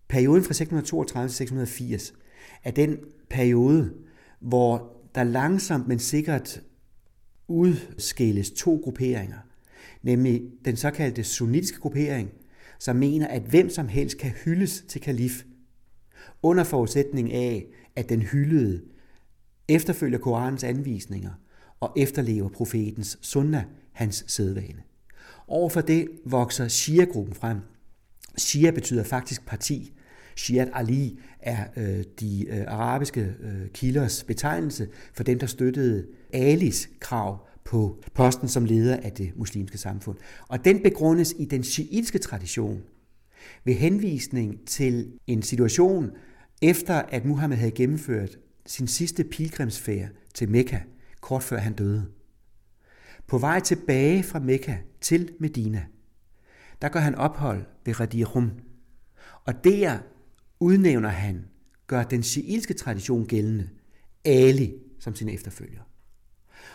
perioden fra 632 til 680 er den periode, hvor der langsomt, men sikkert udskilles to grupperinger. Nemlig den såkaldte sunnitiske gruppering, som mener, at hvem som helst kan hyldes til kalif, under forudsætning af, at den hyldede efterfølger Korans anvisninger og efterlever profetens sunna, hans sædvane. Overfor det vokser Shia-gruppen frem. Shia betyder faktisk parti. Shiat Ali er øh, de øh, arabiske øh, kilders betegnelse for dem, der støttede Alis krav på posten som leder af det muslimske samfund. Og den begrundes i den shiitiske tradition ved henvisning til en situation, efter at Muhammed havde gennemført sin sidste pilgrimsfærd til Mekka, kort før han døde. På vej tilbage fra Mekka til Medina, der gør han ophold ved Radirum. Og der udnævner han, gør den shiitiske tradition gældende, Ali som sin efterfølger.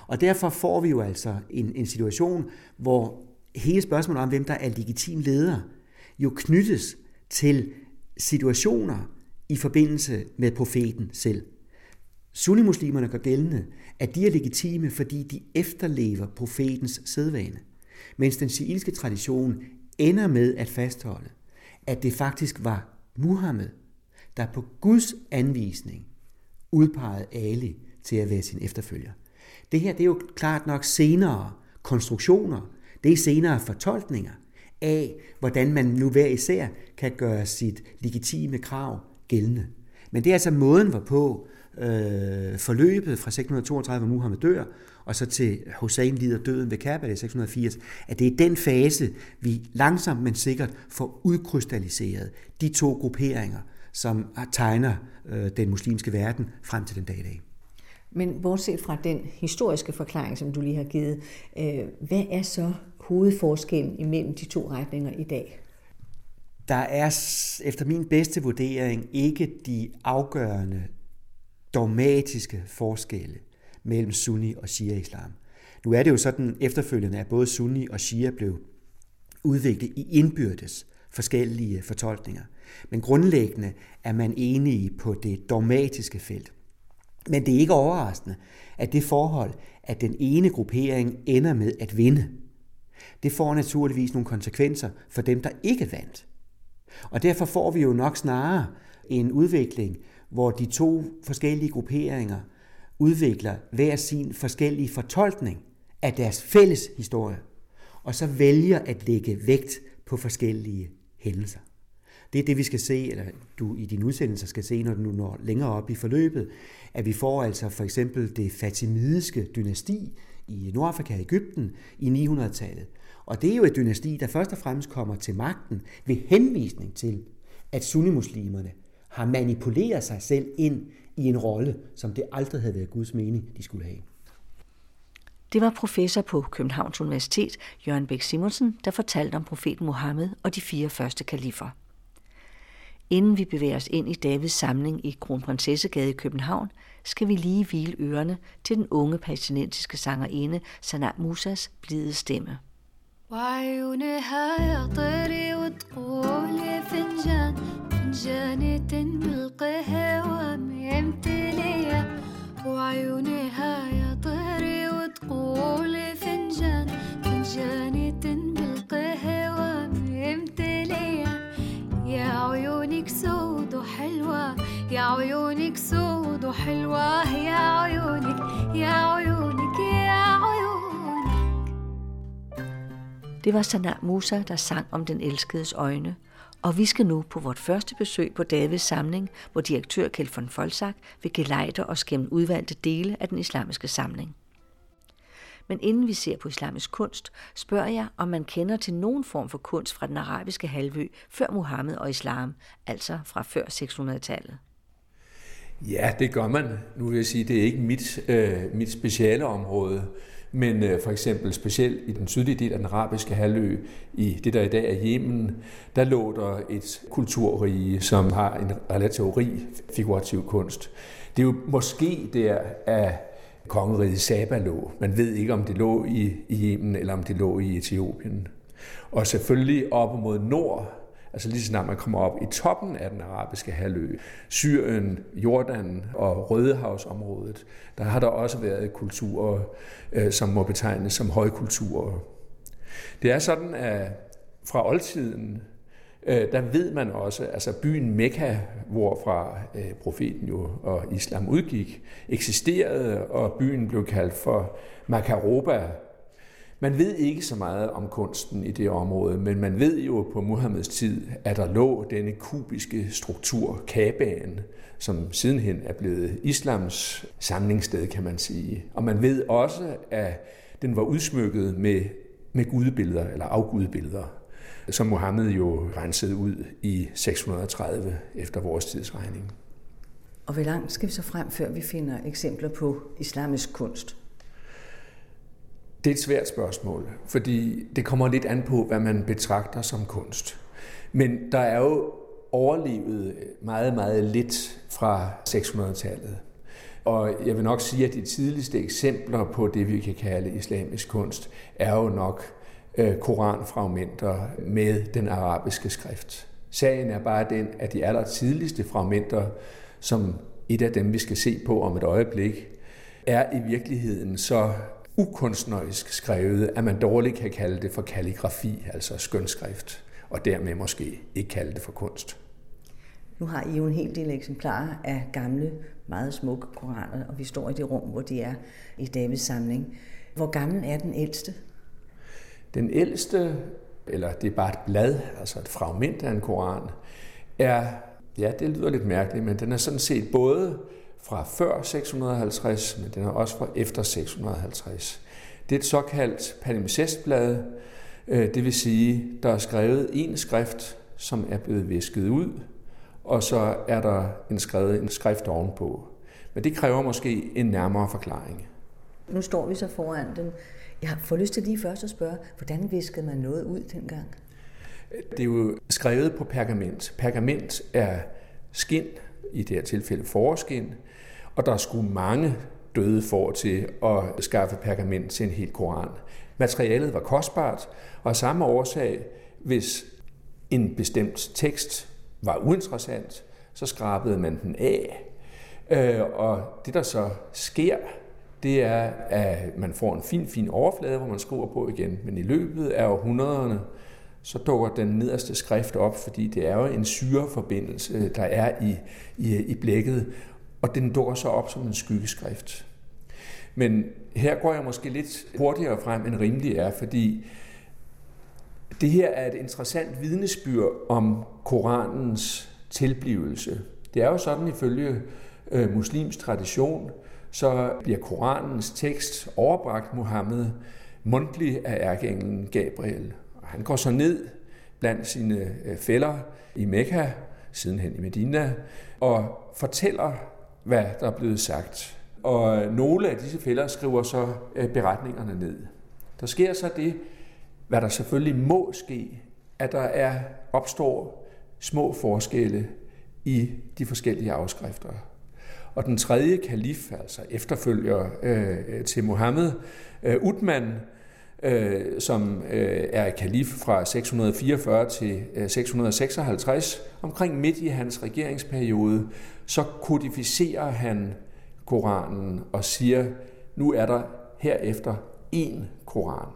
Og derfor får vi jo altså en, en situation, hvor hele spørgsmålet om, hvem der er legitim leder, jo knyttes til situationer i forbindelse med profeten selv. Sunnimuslimerne gør gældende, at de er legitime, fordi de efterlever profetens sædvane, mens den shiitiske tradition ender med at fastholde, at det faktisk var Muhammed, der på Guds anvisning udpegede Ali til at være sin efterfølger. Det her det er jo klart nok senere konstruktioner, det er senere fortolkninger af, hvordan man nu hver især kan gøre sit legitime krav gældende. Men det er altså måden, hvorpå øh, forløbet fra 632, hvor Muhammed dør, og så til Hussein lider døden ved Kaaba i 680, at det er den fase, vi langsomt, men sikkert får udkrystalliseret de to grupperinger, som tegner øh, den muslimske verden frem til den dag i dag. Men bortset fra den historiske forklaring, som du lige har givet, øh, hvad er så hovedforskellen imellem de to retninger i dag? Der er efter min bedste vurdering ikke de afgørende dogmatiske forskelle mellem sunni og shia-islam. Nu er det jo sådan efterfølgende, at både sunni og shia blev udviklet i indbyrdes forskellige fortolkninger. Men grundlæggende er man enige på det dogmatiske felt. Men det er ikke overraskende, at det forhold, at den ene gruppering ender med at vinde, det får naturligvis nogle konsekvenser for dem, der ikke vandt. Og derfor får vi jo nok snarere en udvikling, hvor de to forskellige grupperinger udvikler hver sin forskellige fortolkning af deres fælles historie, og så vælger at lægge vægt på forskellige hændelser. Det er det, vi skal se, eller du i din udsendelse skal se, når du når længere op i forløbet, at vi får altså for eksempel det fatimidiske dynasti i Nordafrika og Ægypten i 900-tallet. Og det er jo et dynasti, der først og fremmest kommer til magten ved henvisning til, at sunnimuslimerne har manipuleret sig selv ind i en rolle, som det aldrig havde været Guds mening, de skulle have. Det var professor på Københavns Universitet, Jørgen Bæk Simonsen, der fortalte om profeten Mohammed og de fire første kalifer. Inden vi bevæger os ind i Davids samling i Kronprinsessegade i København, skal vi lige hvile ørerne til den unge palæstinensiske sangerinde Sana Musas blide stemme. وعيونها يا طيري وتقولي فنجان فنجانة بالقهوة ممتلية وعيونها يا طيري وتقولي فنجان فنجانة بالقهوة ممتلية يا عيونك سود وحلوة يا عيونك سود وحلوة يا عيونك يا عيونك يا عيونك. Det var Sana Musa, der sang om den elskedes øjne, og vi skal nu på vort første besøg på Davids samling, hvor direktør Kjeld von Folsak vil gelejde os gennem udvalgte dele af den islamiske samling. Men inden vi ser på islamisk kunst, spørger jeg, om man kender til nogen form for kunst fra den arabiske halvø før Muhammed og islam, altså fra før 600-tallet. Ja, det gør man. Nu vil jeg sige, det er ikke mit, øh, mit speciale område. Men øh, for eksempel specielt i den sydlige del af den arabiske halvø, i det der i dag er Yemen, der lå der et kulturrige, som har en relativt rig figurativ kunst. Det er jo måske der, at kongeriget Saba lå. Man ved ikke, om det lå i, i Yemen eller om det lå i Etiopien. Og selvfølgelig op mod nord Altså lige snart man kommer op i toppen af den arabiske halvø, Syrien, Jordan og Rødehavsområdet, der har der også været kulturer, øh, som må betegnes som højkulturer. Det er sådan, at fra oldtiden, øh, der ved man også, altså byen Mekka, hvorfra øh, profeten jo og islam udgik, eksisterede, og byen blev kaldt for Makaroba, man ved ikke så meget om kunsten i det område, men man ved jo på Muhammeds tid, at der lå denne kubiske struktur, Kabaen, som sidenhen er blevet islams samlingssted, kan man sige. Og man ved også, at den var udsmykket med, med gudebilleder, eller afgudebilleder, som Mohammed jo rensede ud i 630 efter vores tidsregning. Og hvor langt skal vi så frem, før vi finder eksempler på islamisk kunst? Det er et svært spørgsmål, fordi det kommer lidt an på, hvad man betragter som kunst. Men der er jo overlevet meget, meget lidt fra 600-tallet. Og jeg vil nok sige, at de tidligste eksempler på det, vi kan kalde islamisk kunst, er jo nok øh, koranfragmenter med den arabiske skrift. Sagen er bare den, at de aller tidligste fragmenter, som et af dem, vi skal se på om et øjeblik, er i virkeligheden så ukunstnerisk skrevet, at man dårligt kan kalde det for kalligrafi, altså skønskrift, og dermed måske ikke kalde det for kunst. Nu har I jo en hel del eksemplarer af gamle, meget smukke koraner, og vi står i det rum, hvor de er i Davids samling. Hvor gammel er den ældste? Den ældste, eller det er bare et blad, altså et fragment af en koran, er, ja, det lyder lidt mærkeligt, men den er sådan set både fra før 650, men den er også fra efter 650. Det er et såkaldt palimpsestblad, øh, det vil sige, der er skrevet en skrift, som er blevet visket ud, og så er der en skrevet en skrift ovenpå. Men det kræver måske en nærmere forklaring. Nu står vi så foran den. Jeg får lyst til lige først at spørge, hvordan viskede man noget ud dengang? Det er jo skrevet på pergament. Pergament er skin, i det her tilfælde forskin, og der skulle mange døde for til at skaffe pergament til en hel koran. Materialet var kostbart, og af samme årsag, hvis en bestemt tekst var uinteressant, så skrabede man den af. Øh, og det, der så sker, det er, at man får en fin, fin overflade, hvor man skriver på igen. Men i løbet af århundrederne, så dukker den nederste skrift op, fordi det er jo en syreforbindelse, der er i, i, i blækket, og den dukker så op som en skyggeskrift. Men her går jeg måske lidt hurtigere frem, end rimelig er, fordi det her er et interessant vidnesbyrd om Koranens tilblivelse. Det er jo sådan ifølge øh, muslims tradition, så bliver Koranens tekst overbragt Mohammed mundtlig af ærkeenglen Gabriel. Og han går så ned blandt sine øh, fælder i Mekka, sidenhen i Medina, og fortæller hvad der er blevet sagt. Og nogle af disse fælder skriver så øh, beretningerne ned. Der sker så det, hvad der selvfølgelig må ske, at der er opstår små forskelle i de forskellige afskrifter. Og den tredje kalif, altså efterfølger øh, til Mohammed, øh, Utman, øh, som øh, er kalif fra 644 til øh, 656, omkring midt i hans regeringsperiode, så kodificerer han Koranen og siger, nu er der herefter én Koran.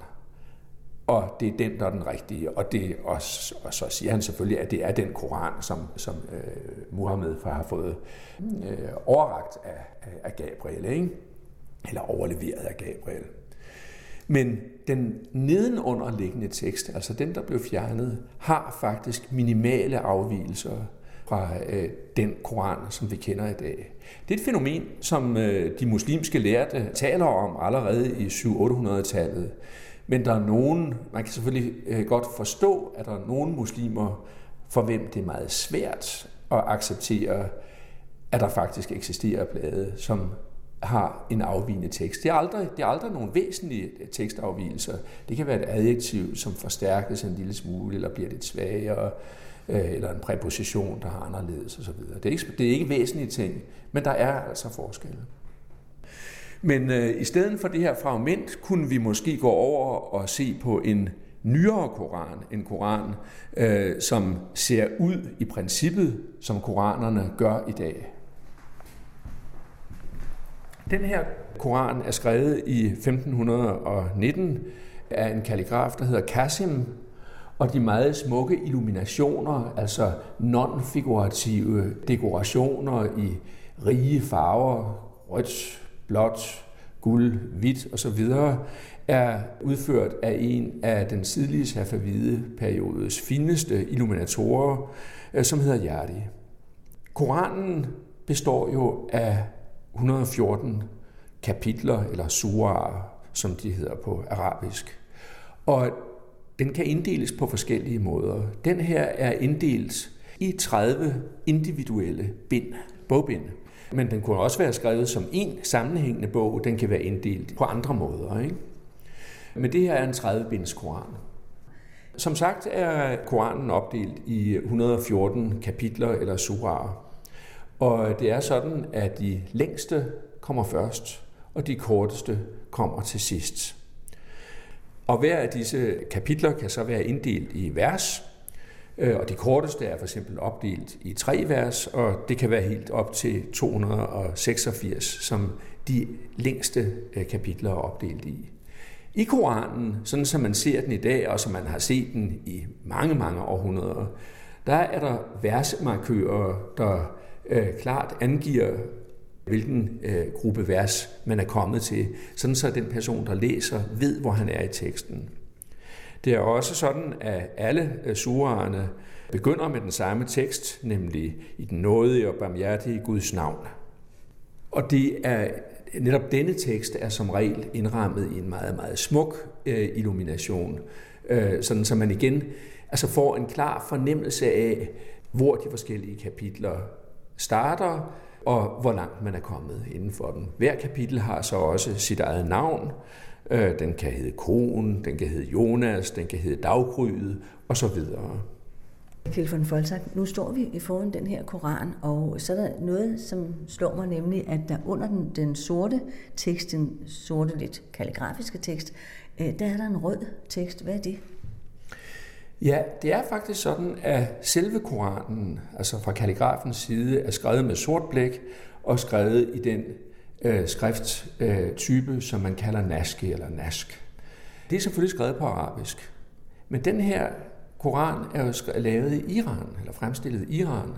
Og det er den, der er den rigtige. Og, det og, og så siger han selvfølgelig, at det er den Koran, som, som øh, Muhammed har fået øh, overragt af, af Gabriel, ikke? eller overleveret af Gabriel. Men den nedenunderliggende tekst, altså den, der blev fjernet, har faktisk minimale afvielser fra øh, den koran, som vi kender i dag. Det er et fænomen, som øh, de muslimske lærte taler om allerede i 700-800-tallet. Men der er nogen, man kan selvfølgelig øh, godt forstå, at der er nogen muslimer, for hvem det er meget svært at acceptere, at der faktisk eksisterer blade, som har en afvigende tekst. Det er aldrig, det er aldrig nogen væsentlige tekstafvigelser. Det kan være et adjektiv, som forstærkes en lille smule, eller bliver lidt svagere, øh, eller en præposition, der har anderledes osv. Det er ikke, det er ikke væsentlige ting, men der er altså forskelle. Men øh, i stedet for det her fragment, kunne vi måske gå over og se på en nyere koran, en koran, øh, som ser ud i princippet, som koranerne gør i dag. Den her koran er skrevet i 1519 af en kalligraf, der hedder Kasim, og de meget smukke illuminationer, altså non-figurative dekorationer i rige farver, rødt, blåt, guld, hvidt osv., er udført af en af den tidlige safavide periodes fineste illuminatorer, øh, som hedder Yardi. Koranen består jo af 114 kapitler, eller suraer, som de hedder på arabisk. Og den kan inddeles på forskellige måder. Den her er inddelt i 30 individuelle bind, bogbind. Men den kunne også være skrevet som en sammenhængende bog. Den kan være inddelt på andre måder. Ikke? Men det her er en 30-binds koran. Som sagt er Koranen opdelt i 114 kapitler eller suraer. Og det er sådan, at de længste kommer først, og de korteste kommer til sidst. Og hver af disse kapitler kan så være inddelt i vers, øh, og de korteste er for eksempel opdelt i tre vers, og det kan være helt op til 286, som de længste øh, kapitler er opdelt i. I Koranen, sådan som man ser den i dag, og som man har set den i mange, mange århundreder, der er der versmarkører, der øh, klart angiver, hvilken øh, gruppe vers man er kommet til, sådan så den person, der læser, ved, hvor han er i teksten. Det er også sådan, at alle øh, surerne begynder med den samme tekst, nemlig i den nådige og barmhjertige Guds navn. Og det er netop denne tekst er som regel indrammet i en meget, meget smuk øh, illumination, øh, sådan så man igen altså får en klar fornemmelse af, hvor de forskellige kapitler starter, og hvor langt man er kommet inden for den. Hver kapitel har så også sit eget navn. Øh, den kan hedde Konen, den kan hedde Jonas, den kan hedde Daggryet osv. Kjeld von Folsak, nu står vi foran den her koran, og så er der noget, som slår mig nemlig, at der under den, den sorte tekst, den sorte lidt kalligrafiske tekst, øh, der er der en rød tekst. Hvad er det? Ja, det er faktisk sådan, at selve Koranen, altså fra kalligrafens side, er skrevet med sort blæk og skrevet i den øh, skrifttype, øh, som man kalder naske eller nask. Det er selvfølgelig skrevet på arabisk. Men den her Koran er jo lavet i Iran, eller fremstillet i Iran.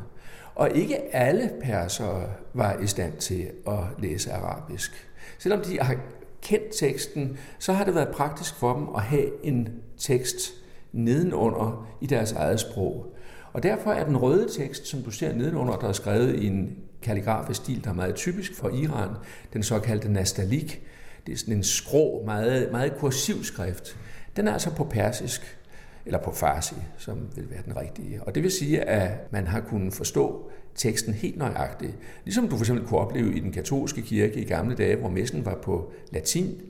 Og ikke alle persere var i stand til at læse arabisk. Selvom de har kendt teksten, så har det været praktisk for dem at have en tekst nedenunder i deres eget sprog. Og derfor er den røde tekst, som du ser nedenunder, der er skrevet i en kalligrafisk stil, der er meget typisk for Iran, den såkaldte nastalik. Det er sådan en skrå, meget, meget kursiv skrift. Den er altså på persisk eller på farsi, som vil være den rigtige. Og det vil sige, at man har kunnet forstå teksten helt nøjagtigt. Ligesom du for eksempel kunne opleve i den katolske kirke i gamle dage, hvor messen var på latin,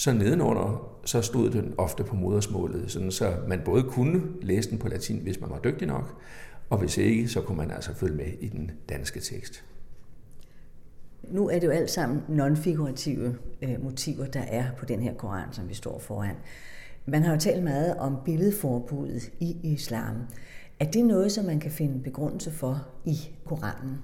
så nedenunder, så stod den ofte på modersmålet, sådan så man både kunne læse den på latin, hvis man var dygtig nok, og hvis ikke, så kunne man altså følge med i den danske tekst. Nu er det jo alt sammen non-figurative øh, motiver, der er på den her koran, som vi står foran. Man har jo talt meget om billedforbuddet i islam. Er det noget, som man kan finde begrundelse for i Koranen?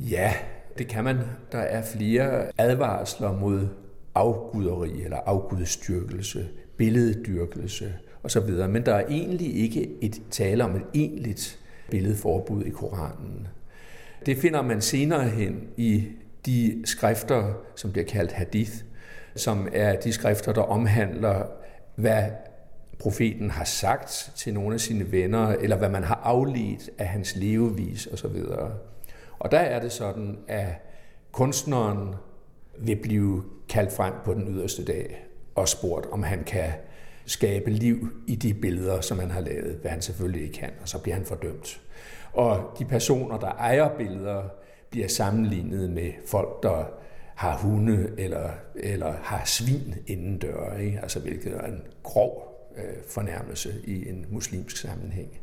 Ja, det kan man. Der er flere advarsler mod afguderi eller afgudstyrkelse, billeddyrkelse osv. Men der er egentlig ikke et tale om et egentligt billedforbud i Koranen. Det finder man senere hen i de skrifter, som bliver kaldt hadith, som er de skrifter, der omhandler, hvad profeten har sagt til nogle af sine venner, eller hvad man har afledt af hans levevis osv. Og der er det sådan, at kunstneren vil blive kaldt frem på den yderste dag og spurgt, om han kan skabe liv i de billeder, som han har lavet, hvad han selvfølgelig ikke kan, og så bliver han fordømt. Og de personer, der ejer billeder, bliver sammenlignet med folk, der har hunde eller, eller har svin inden døre, ikke? Altså, hvilket er en grov øh, fornærmelse i en muslimsk sammenhæng.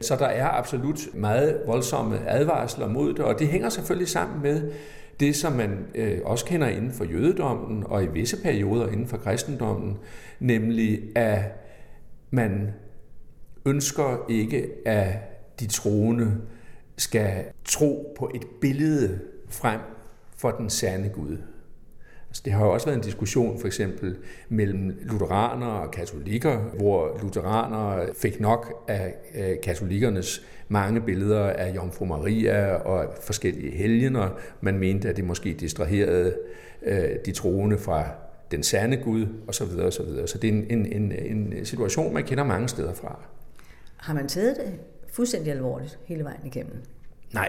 Så der er absolut meget voldsomme advarsler mod det, og det hænger selvfølgelig sammen med, Det, som man øh, også kender inden for jødedommen og i visse perioder inden for kristendommen, nemlig at man ønsker ikke, at de troende skal tro på et billede frem for den sande Gud. Altså, det har jo også været en diskussion for eksempel mellem lutheranere og katolikker, hvor lutheranere fik nok af katolikernes mange billeder af Jomfru Maria og forskellige helgener. Man mente, at det måske distraherede øh, de troende fra den sande Gud osv. Så, så, videre. så det er en, en, en, en situation, man kender mange steder fra. Har man taget det fuldstændig alvorligt hele vejen igennem? Nej.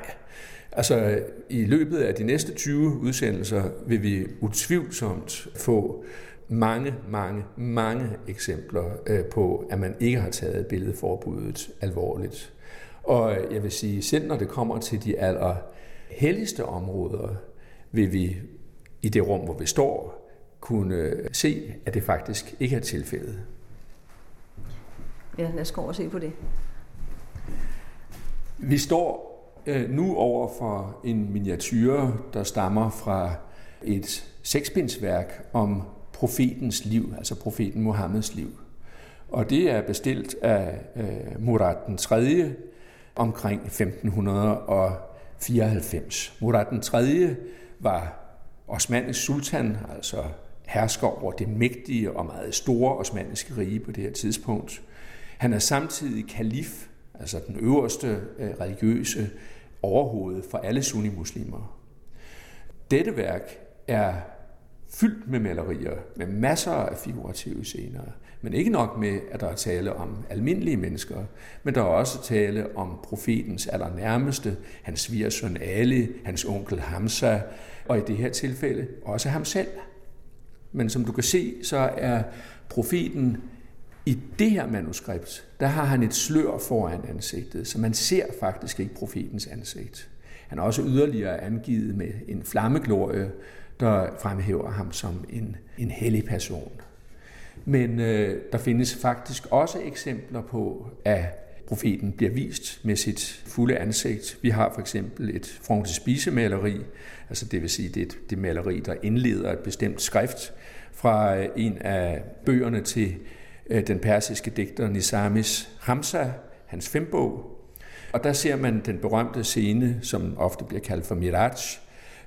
Altså, i løbet af de næste 20 udsendelser vil vi utvivlsomt få mange, mange, mange eksempler øh, på, at man ikke har taget billedforbuddet alvorligt. Og jeg vil sige, selv når det kommer til de aller helligste områder, vil vi i det rum, hvor vi står, kunne se, at det faktisk ikke er tilfældet. Ja, lad os gå over og se på det. Vi står øh, Øh, nu over for en miniature, der stammer fra et seksbindsværk om profetens liv, altså profeten Mohammeds liv. Og det er bestilt af øh, Murad den 3. omkring 1594. Murad den 3. var osmanisk sultan, altså hersker over det mægtige og meget store osmaniske rige på det her tidspunkt. Han er samtidig kalif, altså den øverste øh, religiøse overhoved for alle sunnimuslimer. Dette værk er fyldt med malerier, med masser af figurative scener. Men ikke nok med, at der er tale om almindelige mennesker, men der er også tale om profetens allernærmeste, hans svigersøn Ali, hans onkel Hamza, og i det her tilfælde også ham selv. Men som du kan se, så er profeten i det her manuskript, der har han et slør foran ansigtet, så man ser faktisk ikke profetens ansigt. Han er også yderligere angivet med en flammeglorie, der fremhæver ham som en, en hellig person. Men øh, der findes faktisk også eksempler på, at profeten bliver vist med sit fulde ansigt. Vi har for eksempel et frontispice-maleri, altså det vil sige, det er det maleri, der indleder et bestemt skrift fra øh, en af bøgerne til Øh, den persiske digter Nisamis Hamza, hans fembog. Og der ser man den berømte scene, som ofte bliver kaldt for Miraj,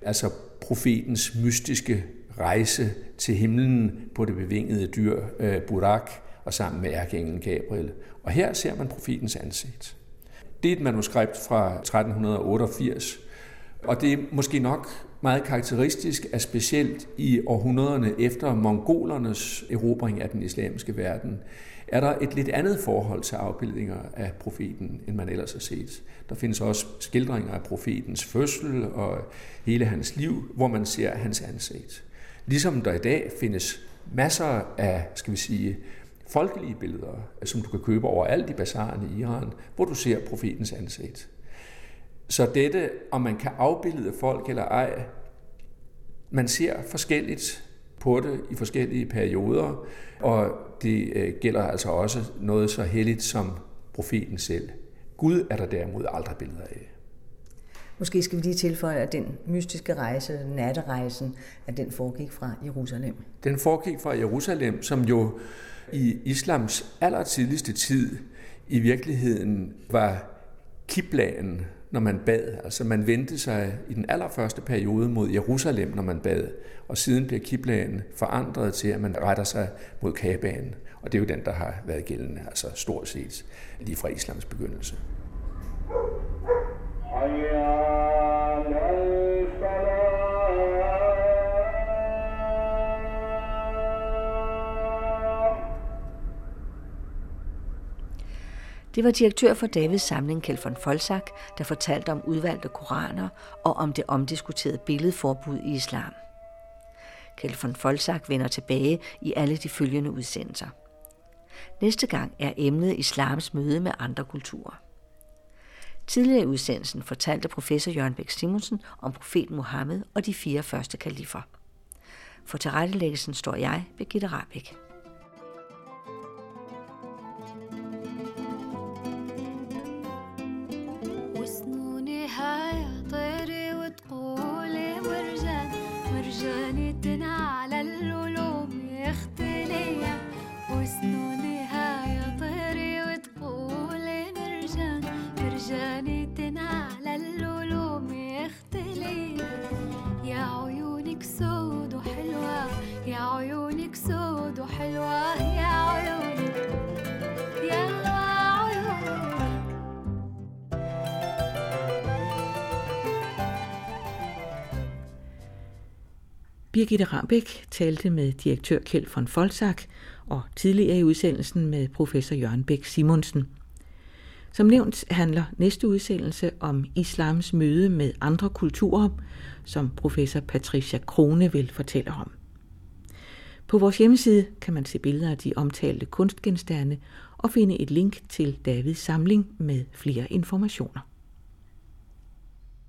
altså profetens mystiske rejse til himlen på det bevingede dyr øh, Burak og sammen med ærkeenglen Gabriel. Og her ser man profetens ansigt. Det er et manuskript fra 1388, og det er måske nok meget karakteristisk, at specielt i århundrederne efter mongolernes erobring af den islamiske verden, er der et lidt andet forhold til afbildninger af profeten, end man ellers har set. Der findes også skildringer af profetens fødsel og hele hans liv, hvor man ser hans ansigt. Ligesom der i dag findes masser af, skal vi sige, folkelige billeder, som du kan købe overalt i bazaren i Iran, hvor du ser profetens ansigt. Så dette, om man kan afbilde folk eller ej, man ser forskelligt på det i forskellige perioder, og det øh, gælder altså også noget så helligt som profeten selv. Gud er der derimod aldrig billeder af. Måske skal vi lige tilføje, at den mystiske rejse, natterejsen, at den foregik fra Jerusalem. Den foregik fra Jerusalem, som jo i islams allertidligste tid i virkeligheden var kiblaen når man bad. Altså man vendte sig i den allerførste periode mod Jerusalem, når man bad, og siden bliver kiblaen forandret til, at man retter sig mod Kabaen. Og det er jo den, der har været gældende, altså stort set lige fra islams begyndelse. Det var direktør for Davids samling, Kjeld von Folsak, der fortalte om udvalgte koraner og om det omdiskuterede billedforbud i islam. Kjeld von Folsak vender tilbage i alle de følgende udsendelser. Næste gang er emnet islams møde med andre kulturer. Tidligere i udsendelsen fortalte professor Jørgen Bæk Simonsen om profeten Mohammed og de fire første kalifer. For tilrettelæggelsen står jeg, Birgitte Rabeck. حلوة يا عيوني يا عيوني Birgitte Rambæk talte med direktør Kjeld von Folsak og tidligere i udsendelsen med professor Jørgen Bæk Simonsen. Som nævnt handler næste udsendelse om islams møde med andre kulturer, som professor Patricia Krone vil fortælle om. På vores hjemmeside kan man se billeder af de omtalte kunstgenstande og finde et link til Davids samling med flere informationer.